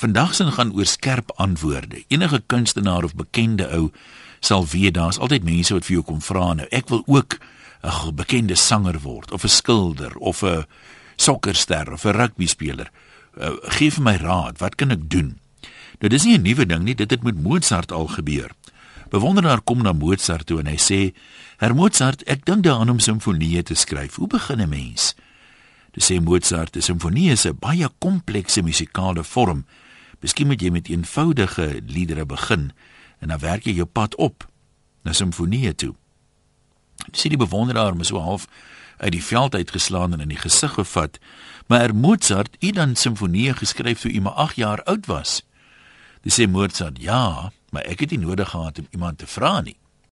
Vandag se gaan oor skerp antwoorde. Enige kunstenaar of bekende ou sal weet daar's altyd mense wat vir jou kom vra nou. Ek wil ook 'n bekende sanger word of 'n skilder of 'n sokkerster of 'n rugby speler. Uh, geef my raad, wat kan ek doen? Nou dis nie 'n nuwe ding nie, dit het met Mozart al gebeur. Bewonderaar kom na Mozart toe en hy sê: "Herr Mozart, ek dink daaraan om simfonieë te skryf. Hoe begin 'n mens?" Dis sê Mozart, 'n simfonie is 'n baie komplekse musikale vorm. Miskien moet jy met eenvoudige liedere begin en dan werk jy jou pad op na simfonieë toe. Dis die bewonderaar mos so half uit die veld uitgeslaan en in die gesig gevat. Maar er Mozart het dan simfonieë geskryf toe hy maar 8 jaar oud was. Dis sê Mozart, ja, maar ek het nie nodig gehad om iemand te vra nie.